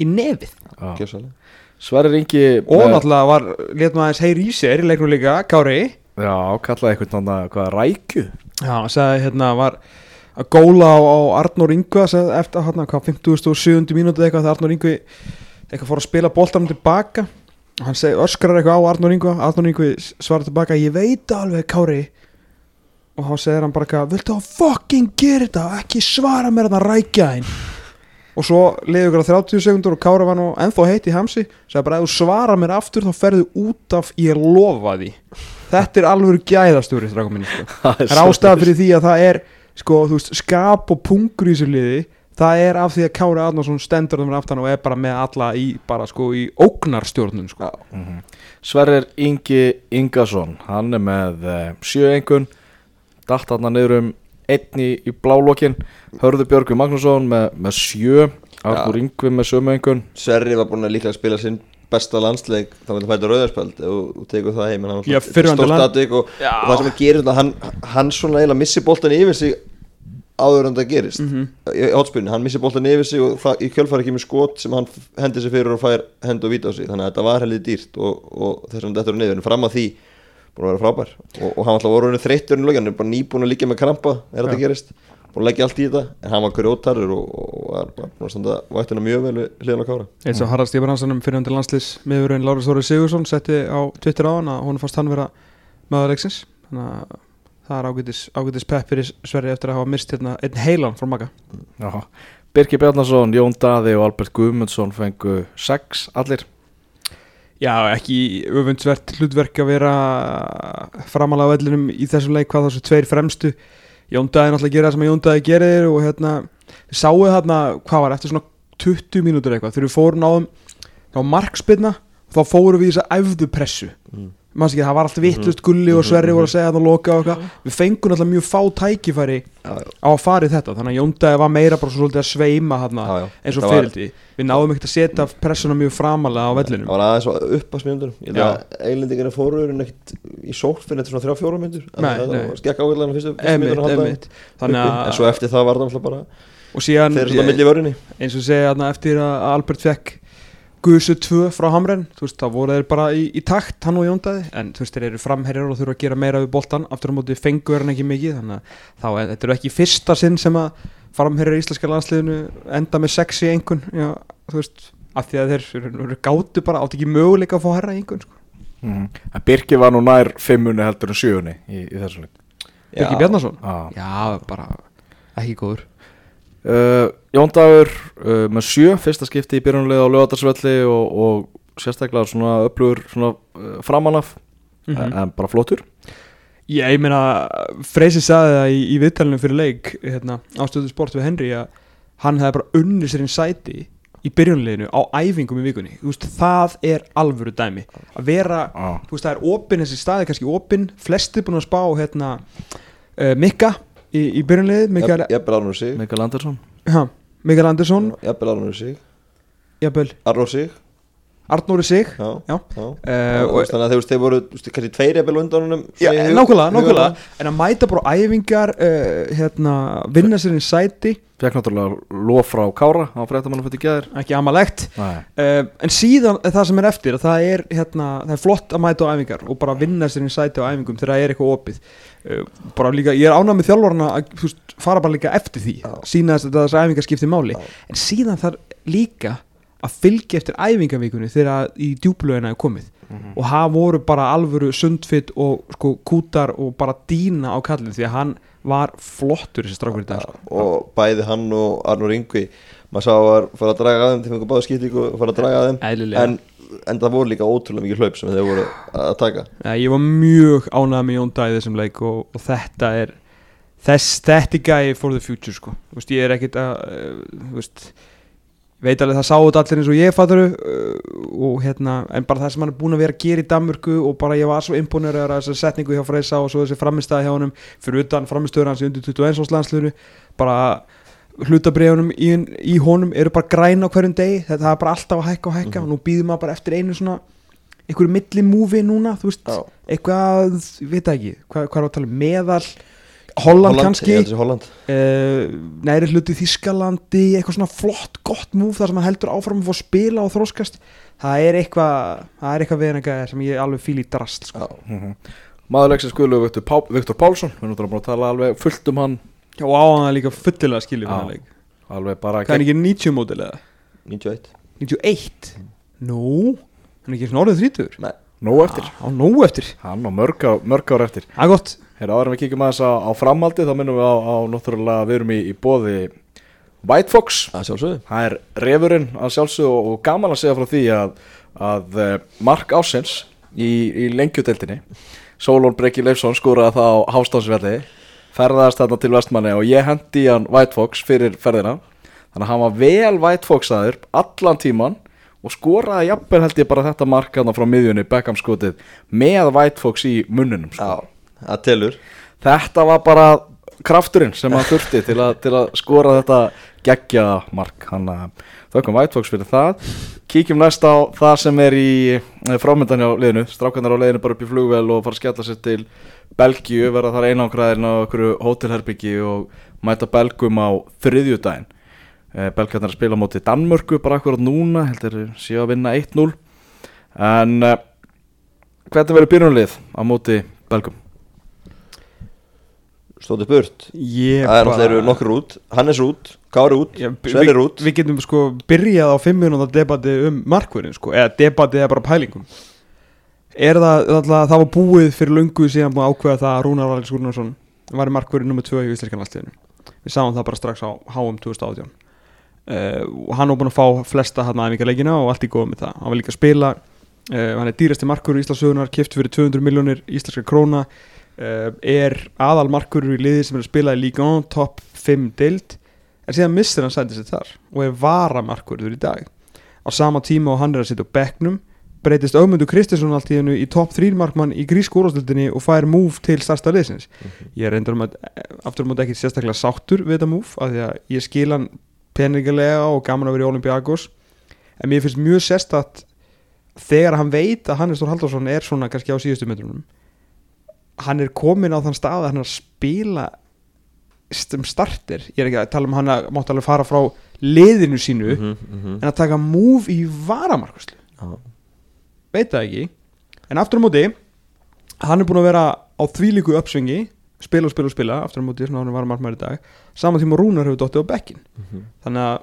í nefið Já. Gjössalega. Sverrir Ingi og náttúrulega var, letum aðeins heyri í sér í leiknum líka, Kári Já, kallaði eitthvað náttúrulega hvað rækju Já, hann sagði hérna var að góla á, á Arnór Ingva sagði, eftir hérna, hvað, 57. mínúti eitthvað þegar Arnór Ingvi eitthvað fór að spila boltanum tilbaka og hann segi, öskrar eitthvað á Arnór Ingva. Arnór Ingvi svarar tilbaka, ég veit alveg Kári. Og þá segir hann bara eitthvað, viltu að fucking gera þetta? Ekki svara mér að það rækja þín. Og svo leiði ykkur að 30 sekundur og Kári var nú ennþá heitt í hamsi. Sagði bara, ef þú svara mér aftur þá ferðu út af ég lofa því. Þetta er alveg gæðastúri sko. Það er ástæða fyrir því að það er sko, veist, skap og pungur í þessu liði það er af því að Kári Arnarsson stendur þeim aftan og er bara með alla í bara sko í ógnarstjórnun sko. Sverrir Ingi Ingason hann er með uh, sjö engun datt hann niður um einn í, í blálokkin Hörður Björgu Magnússon með, með sjö. Arnur Ingvi með sömu engun Sverri var búin að líklega spila sinn besta landsleik þá var það fættur rauðarspöld og, og tegur það heim en hann land- stórt og, Já. og það sem að gerir þetta hann, hann svona eiginlega missi boltan yfir sig áður en það gerist. Mhm. í hotspilinu, hann missi boltan yfir sig og í kjölfari kemur skot sem hann hendir sig fyrir og fær hend og víta á sig. Þannig að þetta var heldur dýrt og, og þess vegna þetta er niður. En fram að því búin að vera frábær. Og, og hann alltaf voru henni þreyttur í lögjan, hann er bara nýbúin að líka með krampa er þetta Já. gerist, búin að leggja allt í þetta. En hann var grjótarur og, og var að standa vættina mjög vel hliðan á kára. Eins og Harald Stífarhanssonum fyrir undir landslýs miðurinn Láris Þóri Sigursson setti á Twitter á hann að hún fannst hann vera maðurleiksins þannig að það er ágætis, ágætis pepp fyrir Sverri eftir að hafa mist hérna einn heilan frá Maga Já. Birgir Bjarnason, Jón Daði og Albert Guðmundsson fengu sex allir Já, ekki öfundsvert hlutverk að vera framalega á vellinum í þessum leik hvað þessu tveir fremstu Jóndaði náttúrulega gera það sem að Jóndaði gerir og hérna, við sáum þarna hvað var, eftir svona 20 mínútur eitthvað þegar við fórum á á markspilna þá fórum við í þessa æfðu pressu Mm. Ekki, það var allt vittlust gulli og Sverri voru að segja það og loka og eitthvað. Við fengum náttúrulega mjög fá tækifæri á að fara í þetta. Þannig að Jóndaði var meira bara svo svolítið að sveima þarna Já, já. eins og Þetta fyrirldi við náðum ekkert að setja pressuna mjög framalega á vellinum. Það var aðeins upp að smjöndur Ég Já. að eilendingarnir fóru en ekkert í sók fyrir þetta svona þrjá fjóra myndur Það skekk ágæðlega fyrstu að uppi. En svo að eftir það var það alltaf bara og síðan eins og segja þarna eftir að Albert fekk Guðsu 2 frá Hamren. Þú veist, þá voru þeir bara í, í takt hann og Jóndaði en þú veist, þeir eru framherjar og þurfa að gera meira við boltan aftur á móti fengur hann ekki mikið þannig að þá er þetta eru ekki fyrsta sinn sem að framherjar í íslenska landsliðinu enda með sexi einhvern já, þú veist, af því að þeir eru- eru gátu bara, átt ekki möguleika að fá herra einhvern sko. mm. En Birgir var nú nær fimmunni heldur en sjöunni í, í þessu leik. Birgir Bjarnason? Já. já, bara ekki góður Uh, Jón Dagur uh, með sjö, fyrsta skipti í byrjunlega á lögatarsvelli og, og sérstaklega svona öflugur svona uh, framanaf Mhm. en bara flottur. Já, ég meina, Freysi sagði það í, í viðtalinu fyrir leik hérna, ástöðu sport við Henry að hann hefði bara unnið sér inn sæti í byrjunleginu á æfingum í vikunni. Veist, það er alvöru dæmi. Að vera, Já. þú veist, það er opinn þessi staði kannski opinn, flesti búin að spá hérna, uh, Mikka í, í byrjunlegið, Mikael, Jafnvel Arnur sig. Mikael Andersson. Mikael Andersson. Jafnvel Arnur sig. Jafnvel, Arnur sig Arnóri Sig Já, Já. já. Eh, Og Þannig að þeir, þeir voru kannski tveir jafnvel á undan honum Já, svona í hug- nákvæmlega, nákvæmlega en að mæta bara æfingar uh, hérna, vinna sér inn sæti fekk náttúrulega lof frá Kára á fréttamannu fyrir gæðir ekki amalegt Nei. Uh, en síðan það sem er eftir að það er, hérna, það er flott að mæta á æfingar og bara vinna sér inn sæti á æfingum þegar það er eitthvað opið uh, bara líka, ég er ánægð með þjálfarna að veist, fara bara líka eftir því Já. sína þess að þessi æfingar skipti máli Já. en síðan þarf líka að fylgja eftir æfingavíkunni þegar í djúplögina er komið Mhm. og það voru bara alvöru sundfitt og sko kútar og bara dýna á kallin því að hann var flottur þessi strákur í dag sko. og bæði hann og Arnur Ingvi maður sá að var fara að draga að þeim þeim fengur báða skiptingu og fara að draga að þeim Eðlilega. en, en það voru líka ótrúlega mikið hlaup sem þeir voru að taka Ja, ég var mjög ánægð með Jón Dæði þessum leik og, og þetta er þess, þetta er gæði for the future sko. Þú veist, ég er ekkit að uh, þú veist, veit alveg það sáu þetta allir eins og ég fatturu uh, og hérna, en bara það sem hann er búin að vera að gera í Danmörku og bara ég var svo imponerað að þessa setningu hjá Freysa og svo þessi framistæði hjá honum fyrir utan framistöður hans í undir 21 árs landsliðinu bara hlutabriðunum í, í honum eru bara græn á hverjum degi þetta er bara alltaf að hækka og hækka Mhm. og nú býðum maður bara eftir einu svona einhverju milli múfi núna þú veist, Já. eitthvað, ég veit það ekki hvað, hvað er að tala um, meðal Holland, kannski. Ég held þessi Holland. Uh, næri hluti Þískalandi eitthvað svona flott, gott múf þar sem hann heldur áfram að fá að spila og þróskast það er eitthvað það er eitthvað hann sem ég alveg fíl í drast sko. Já, Mhm. Maður leiksins guðlu Viktor, Pá, Viktor Pálsson Við erum náttúrulega búin að tala alveg fullt um hann. Já, og á hann líka fullilega skilju Já. fyrir leik. Alveg bara hvað er hann ekki 90 mótil eða? 91 91? Nú, hann er ekki svona orðið þrítur Nei, Nó eftir. Á nógu eftir, Hann og mörg, á, mörg ár eftir. Það er gott Hér áður en við kíkjum aðeins á, á framhaldi Þá minnum við á, á náttúrulega Við erum í, í bóði White Fox. Að sjálfsögðu. Það er refurinn að sjálfsögðu og, og gaman að segja frá því að, að eh, Mark Ásins í, í lengjudeldinni Solon Breki Leifsson skúraði það á Hástásvelli ferðaðast þarna til vestmanni og ég hendi hann White Fox fyrir ferðina. Þannig að hann var vel White Fox aður allan tíman og skoraði jafnvel held ég bara þetta mark hann frá miðjunni Beckham skotið með White Fox í munnunum sko. Já, það telur. Þetta var bara krafturinn sem hann þurfti til að, til að skora þetta geggja mark. Hann að þökkum Whitefox fyrir það. Kíkjum næst á það sem er í frámyndan hjá liðinu, strákarnar á liðinu bara upp í flugvel og fara að skella sér til Belgíu, verða þar einangræðin á okkur hótelherbyggi og mæta Belgum á þriðjudaginn. Belgarnar að spila á móti Danmörku bara akkurat núna, heldur séu að vinna 1-0 en uh, hvernig verður byrjunlið á móti Belgum? Stóti burt. Ég Það er náttúrulega eru nokkur út Hannes út, Kári út, við, út. við getum sko byrjað á fimm minúta debati um markverðin sko, eða debati eða bara pælingum. Er það, það, það var búið fyrir löngu síðan búið að ákveða það að Rúnar Alex Rúnarsson var í markverðin nummer 2 í Ísleikan landsliðinu. Við sáum það bara strax á HM 2018 uh, hann var búin að fá flesta hann aðeingarleikina og allt í góð með það. Hann var líka að spila uh, hann er dýrasti markverður í Íslasögunar kipt fyrir 200 miljónir íslenska króna er aðal markverður í liði sem er að spila í 1 top 5 deild. En síðan missir hann sæti sér þar og er varamarkurður í dag. Á sama tíma og hann er að sitja á bekknum breytist Ögmundur Kristinsson allt í hennu í topp 3 markmann í grísku úrástöldinni og fær múf til starsta liðsins. Ég er reyndar um að aftur um að ekki sérstaklega sáttur við þetta múf af því að ég skil hann peningilega og gaman að vera í Olympiakos. En mér finnst mjög sérstatt þegar hann veit að Hannes Þór Halldórsson er svona kannski á síðustu metrunum hann er komin á þann stað að hann er að spila sem starter ég er ekki að tala um hann að mátt alveg fara frá liðinu sínu Mhm, mhm. en að taka múf í varamarkvæslu Já. veit það ekki. En aftur á móti hann er búin að vera á þvílíku uppsvingi. Spila og spila og spila aftur á móti svona hann var margmæri dag. Saman tíma Rúnar hefur dottið á bekkin Mhm. þannig að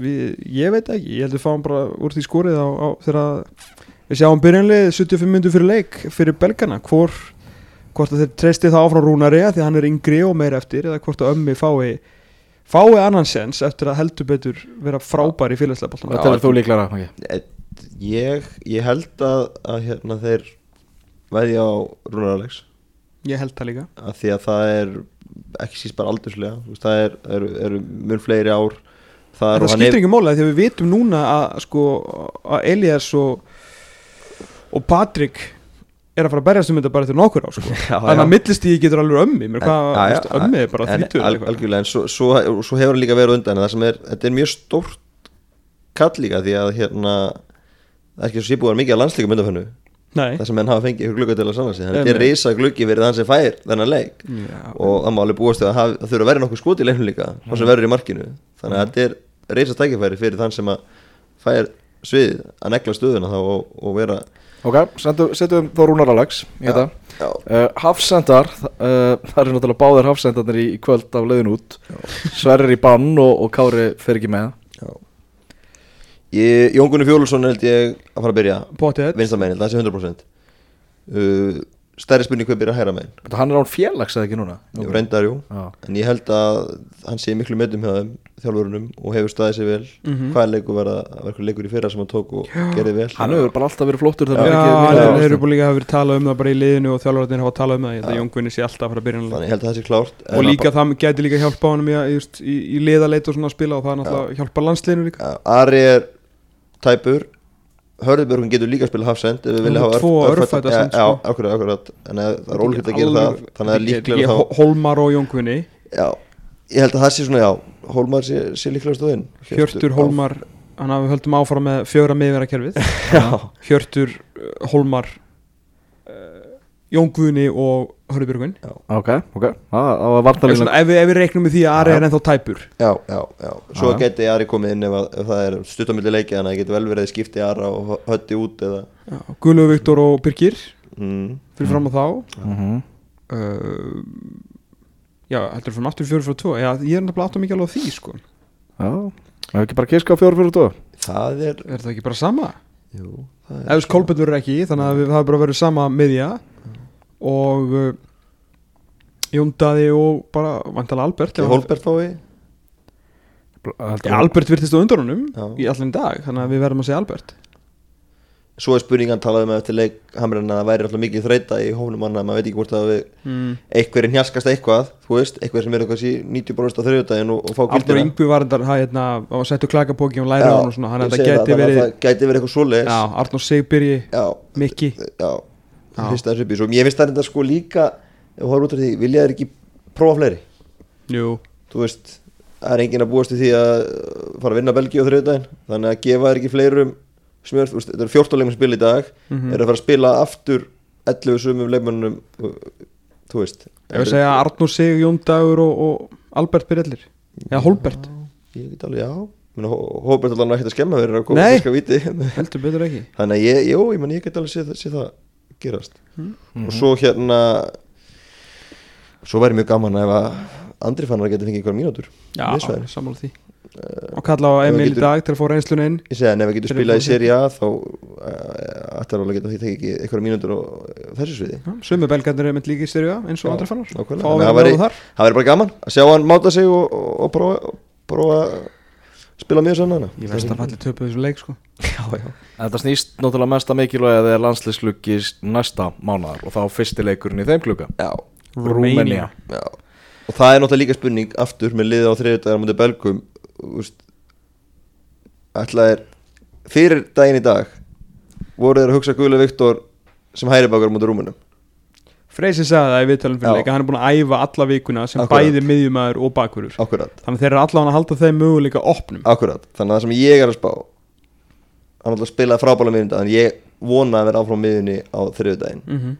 við, ég veit ekki. Ég held að fáum bara úr því skorið á, á þegar við sjáum byrjanlið 75 minnur fyrir leik fyrir belgana. Hvor, hvort að þeir treysti það áfram Rúnari að því að hann er yngri og meir eftir eða hvort að ömmi fái fái annan sens eftir að heldur betur vera frábær í félagslega bóltan telur þú líklara? Okay. Eh, Ég, ég held að, að hérna þeir veðja á Rúnar Alex ég held það líka að því að það er ekki síst bara aldurslega þú það er, eru, eru mun fleiri ár þar það og hann skiptir ekki móla því að við vitum núna að sko að Elias og og Patrik er að fara að berjast um þetta bara eftir nokkur á sko. Þannig að já. millistíði getur alveg ömmi mér hvað, ömmi er bara en, þrítur al, algjörlega, en svo, svo, svo hefur hann líka verið undan en það sem er, þetta er mjög stórt kall líka því að hérna það er ekki svo vera mikið að landslíka myndafönnu það sem menn hafa fengið ykkur glugga til að sanna sig. Þannig að þetta er reysa gluggi verið þann sem fær þennan leik. Já, og það má alveg búast að það þurfa að vera nokkuð skot í leiknum líka það sem verður í markinu. Þannig að þetta er reysa tækifæri fyrir þann sem að fær svið að negla stöðuna þá og, og vera Ok, setjum, þá Rúnar Alex í þetta. Uh, Hafsendar, uh, það eru náttúrulega báðir Hafsendarnir í, í kvöld af leiðin út. Sverrir í bann og, og Kári fer ekki með. Jón Gunni Fjólusson held ég að fara að byrja. Potið vinstamenn, það sé 100% uh, stærri spurning hvað byrja að hæra megin. Þetta hann er án félags eða ekki núna? Okay. reyndar jú, Já. en ég held að hann sé miklu meðum hjá þeim þjálfurunum og hefur staðið sér vel. Mhm. hvaða leikur var að eitthvað leikur í fyrra sem hann tók og gerði vel? Hann hefur bara alltaf verið flottur Já, hann er verið búin líka að hafa verið talað um það bara í liðinu og þjálfararnir hafa talað um það, ég held að Já. Jóngvinni sé alltaf að fara að byrja þannig ég held að það sé klárt og líka það gæti líka hjálpa honum í, í, í, í liðaleit og svona að spila og það er náttúrulega hjálpa landsliðinu líka. Ari er tæpur Hörðubjörgun getur líka að spila hafsend ef við vilja hafa tvo örf- örfætta Já, sko. akkurat, akkurat. En það er ólíkt að gera það Þannig að líklega þá Hólmar og Jóngvinni Já, ég held að það sé svona, já, Hólmar sé, sé líklega stóðinn Hjörtur Hólmar hann hafi höldum áfram með fjögra miðvera kerfið Hjörtur uh, Hólmar uh, Jón Guðni og Hörðubjörgun Ok, ok, það var vartalínan ef, við- ef við reiknum með því að Ari er ennþá tæpur. Já, já, já. Svo Já. geti Ari komið inn ef, að, ef það er stuttamilli leiki Þannig að það geti vel verið skipti Ara og hötti út eða Guðlu Viktor og Birgir. Mm, fyrir fram á þá. Mhm. uh, já, heldur fyrir aftur fjóri frá tvo. Já, ég er nefnilega átt mikið alveg á því sko. Já, það er ekki bara kiska á fjóru fyrir tóa Það er, er það ekki bara sama? jú, það ef þess Kolbjörn verður ekki, þannig að við, það er bara verið sama miðja og uh, Jón Daði og bara vantalega Albert Hólbert fái Albert virtist á undanunum Já. í allan dag, þannig að við verðum að segja Albert. Svo er spurningan talaði með eftir leik Hamrin að það væri alltaf mikið þreita í hófnum manna maður veit ekki hvort að við mm. einhverjir njaskast eitthvað þú veist, eitthvað sem er eitthvað sí 90% á þriðjudaginn og, og fá Arnur gildina Yngvi var þetta hæ, hérna, og settu klakapóki og á hann og svona, hann þetta að verið það gæti verið eitthvað svoleiðis. Já, Arnur Sigbyrji, já, Mikki. já, Fyrst þessu í svo ég finnst það sko líka því, vilja þér ekki prófa fleiri? Jú, þú veist, það er enginn að búast í því að fara að vinna Belgíu á þriðjudaginn. Þannig að gefa þér ekki fleirum smjörð, þetta eru 14 leikmenn spil í dag. Mhm. er að fara að spila aftur 11 sumum leikmennum þú veist. Ef við segja Arnur Sig, Jón Dagur og, og Albert Byrjallir eða Holbert, ég get alveg, já. Hóbert alveg ekkert að skemma fyrir að koma Nei. fiska viti heldur betur ekki. Þannig að ég, jú, ég, meni, ég get alveg séð, séð það gerast. Mhm. og svo hérna svo væri mjög gaman ef að Andri fannar að geta fengið einhverja mínútur já, sammála því. Og kalla á Emil í dag til að fá reynslun inn. Ég segi að ef við getum spilað í seri A þá uh, ætlar alveg að geta því tekið ekki einhverja mínútur á á þessu sviði. Sömu belgarnir er mynd líka í styrja eins og andri fannar. að að það væri- það bara gaman að sjá hann máta sig og, og, og prófa, að spila mjög sann hana ég veist að falli töpu þessum leik sko já. Þetta snýst náttúrulega mest að mikilvæg að það er landsliðsklukki næsta mánuðar og þá fyrsti leikurinn í þeim klukka Já, Rúmenía. Já. og það er náttúrulega líka spurning aftur með liðið á þriðdagar á mútið belgum ætla er fyrir daginn í dag voru þeir að hugsa Guðlega Viktor sem hæri bakar á mútið rúmunum Freysi sagði það í viðtalum fyrir leika hann er búin að æfa alla vikuna sem Akkurat. bæði miðjumæður og bakverður akkurat, þannig þeir eru allavega að halda þeim möguleika opnum. Akkurat. Þannig að það sem ég er að spá hann ætla að spila frábæla miðjunda en ég vona að vera áfram miðjunni á þriðdaginn mm -hmm.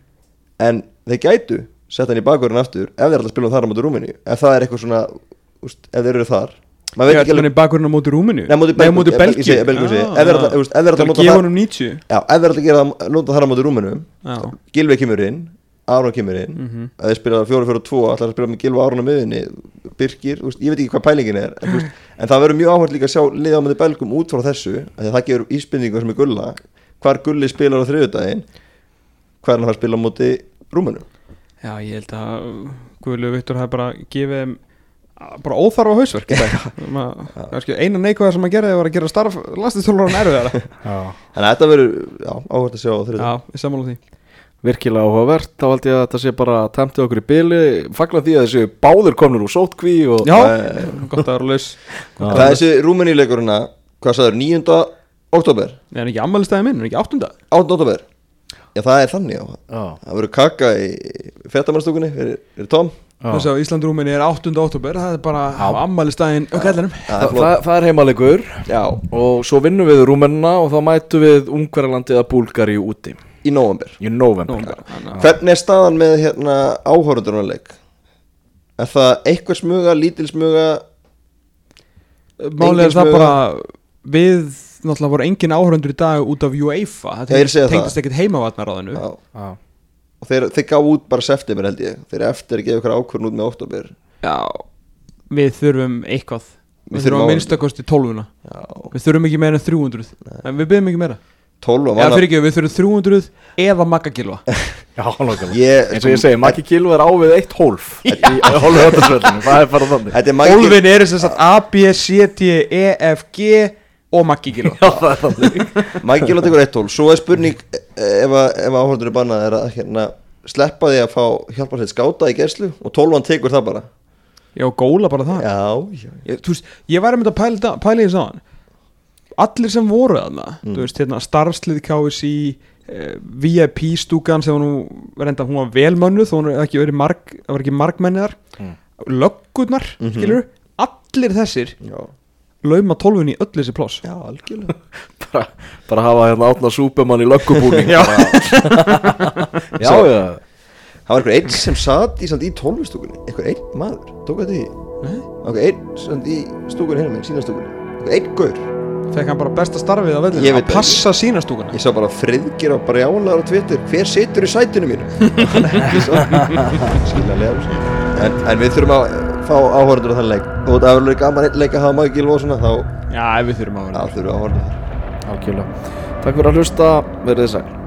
en þeir gætu sett hann í bakverðin aftur ef þeir að spila um þar á mútið rúmunni ef það er eitthvað svona, úst, ef þeir eru þar. Ég ekki ætla hann í bakverðin á móti Rúminu Nei, móti Belgíu, móti Ef þeir þeir að Það nota gefa það- honum 90 Já, ef þeir að gera nota þar á móti rúmunum Já. Gilvi kemur inn, Aron kemur inn Mhm. ef þeir spila 4-4-2 ætla að spila með Gilvi og Aron á miðunni Birkir, þú veist, ég veit ekki hvað pælingin er en, veist, en það verður mjög áhvert líka að sjá liða á móti belgum út frá þessu af því að það gefur íspendingu sem er gulla hvar gulli spilar á þriðudaginn hvar hann fær að spila á móti rúmunum Já, ég held að Guðlu Viktor hafi bara gefið bara óþarfa hausverk. Kannski eina neikvæða sem að gera var að gera starf landslistjólaran erfiðara. Já. Þannig að þetta verður, áhvert að sjá á þriðudaginn Virkilega áhugavert, þá held ég að þetta sé bara temtið okkur í byli, fagla því að þessi báður komnur úr sótkví og Já, Eh, gott að vera laus. Það er þessi rúmuníleikurina, hvað sagður, 9. oktober Nei, er ekki ammælistæði minn, er ekki áttunda? 8. oktober Já, það er þannig já. Já, Það verður kaka í fréttamannstúkunni fyrir, fyrir Tom. Þess að Ísland Rúmini er 8. oktober Það er bara á ammælistæðin og kallinum Það er það, það er heimalegur Já, og svo vinnum við Rúmenna og þá mætum við Ungverjalandi eða Búlgari úti í november í november Hvernig er staðan með hérna áhórundurnuleik? Er það eitthvað smuga, lítil smuga? Málið er það smuga. bara Við náttúrulega voru engin áhörundur í dag út af UEFA. Það. ekkert heimavatnaráðinu Já. Já. Og þeir, þeir gá út bara september held ég. Þeir eftir að gefa ykkur ákvörn út með oktober Já, við þurfum eitthvað. Við Við þurfum þurfum að á- minnstakosti 12 Já, Við þurfum ekki meira en 300 En við byrjum ekki meira 12 Já, fyrir ekki, við þurfum 300 eða maggagilva Já, nákvæmlega eins og ég segi, Maggi Kilv er á við eitt hólf er er Hólfin eru sem sagt A, B, C, D, E, F, G og maggagilva Já, það er þannig. Maggi Gilva tekur eitt tól Svo er spurning eh, ef, að- ef áhörður er bannað er að hérna, sleppa því að fá hjálpa sér skáta í gerslu og tólvan tekur það bara. Já, góla bara það Já, já, ég, ég var einmitt að pæla, þetta- pæla í þessu áðan allir sem voru þarna Mm. þú veist, hérna, starfslið KSI eh, VIP stúkan sem var nú reynda, hún var velmönnuð þó hún var ekki marg, var ekki margmenniðar Mm. löggurnar, mm Mhm. skilur allir þessir Já, lauma tólfunni í öll þessi pláss. Já algjörlega. Bara, bara hafa hérna átna súpemann í löggubúning. Já. já, já. Það var einhver einn sem satt í, í tólfustúkunni. Einhver einn maður, tók þetta í. Einhver einn í stúkunni hérna með, sínastúkunni Einhver einn gaur fekk hann bara besta starfið á Ég vellinu veit að passa sínastúkuna Ég sá bara friðgir á brjálar á Twitter. Hver situr í sætinu mínu? En, en við þurfum að fá áhörður á þann leik. Og það er alveg gaman einn leik að hafa gilva og svona Þá já, við þurfum að áhörður algjörlega. Takk fyrir að hlusta, verið þið sæl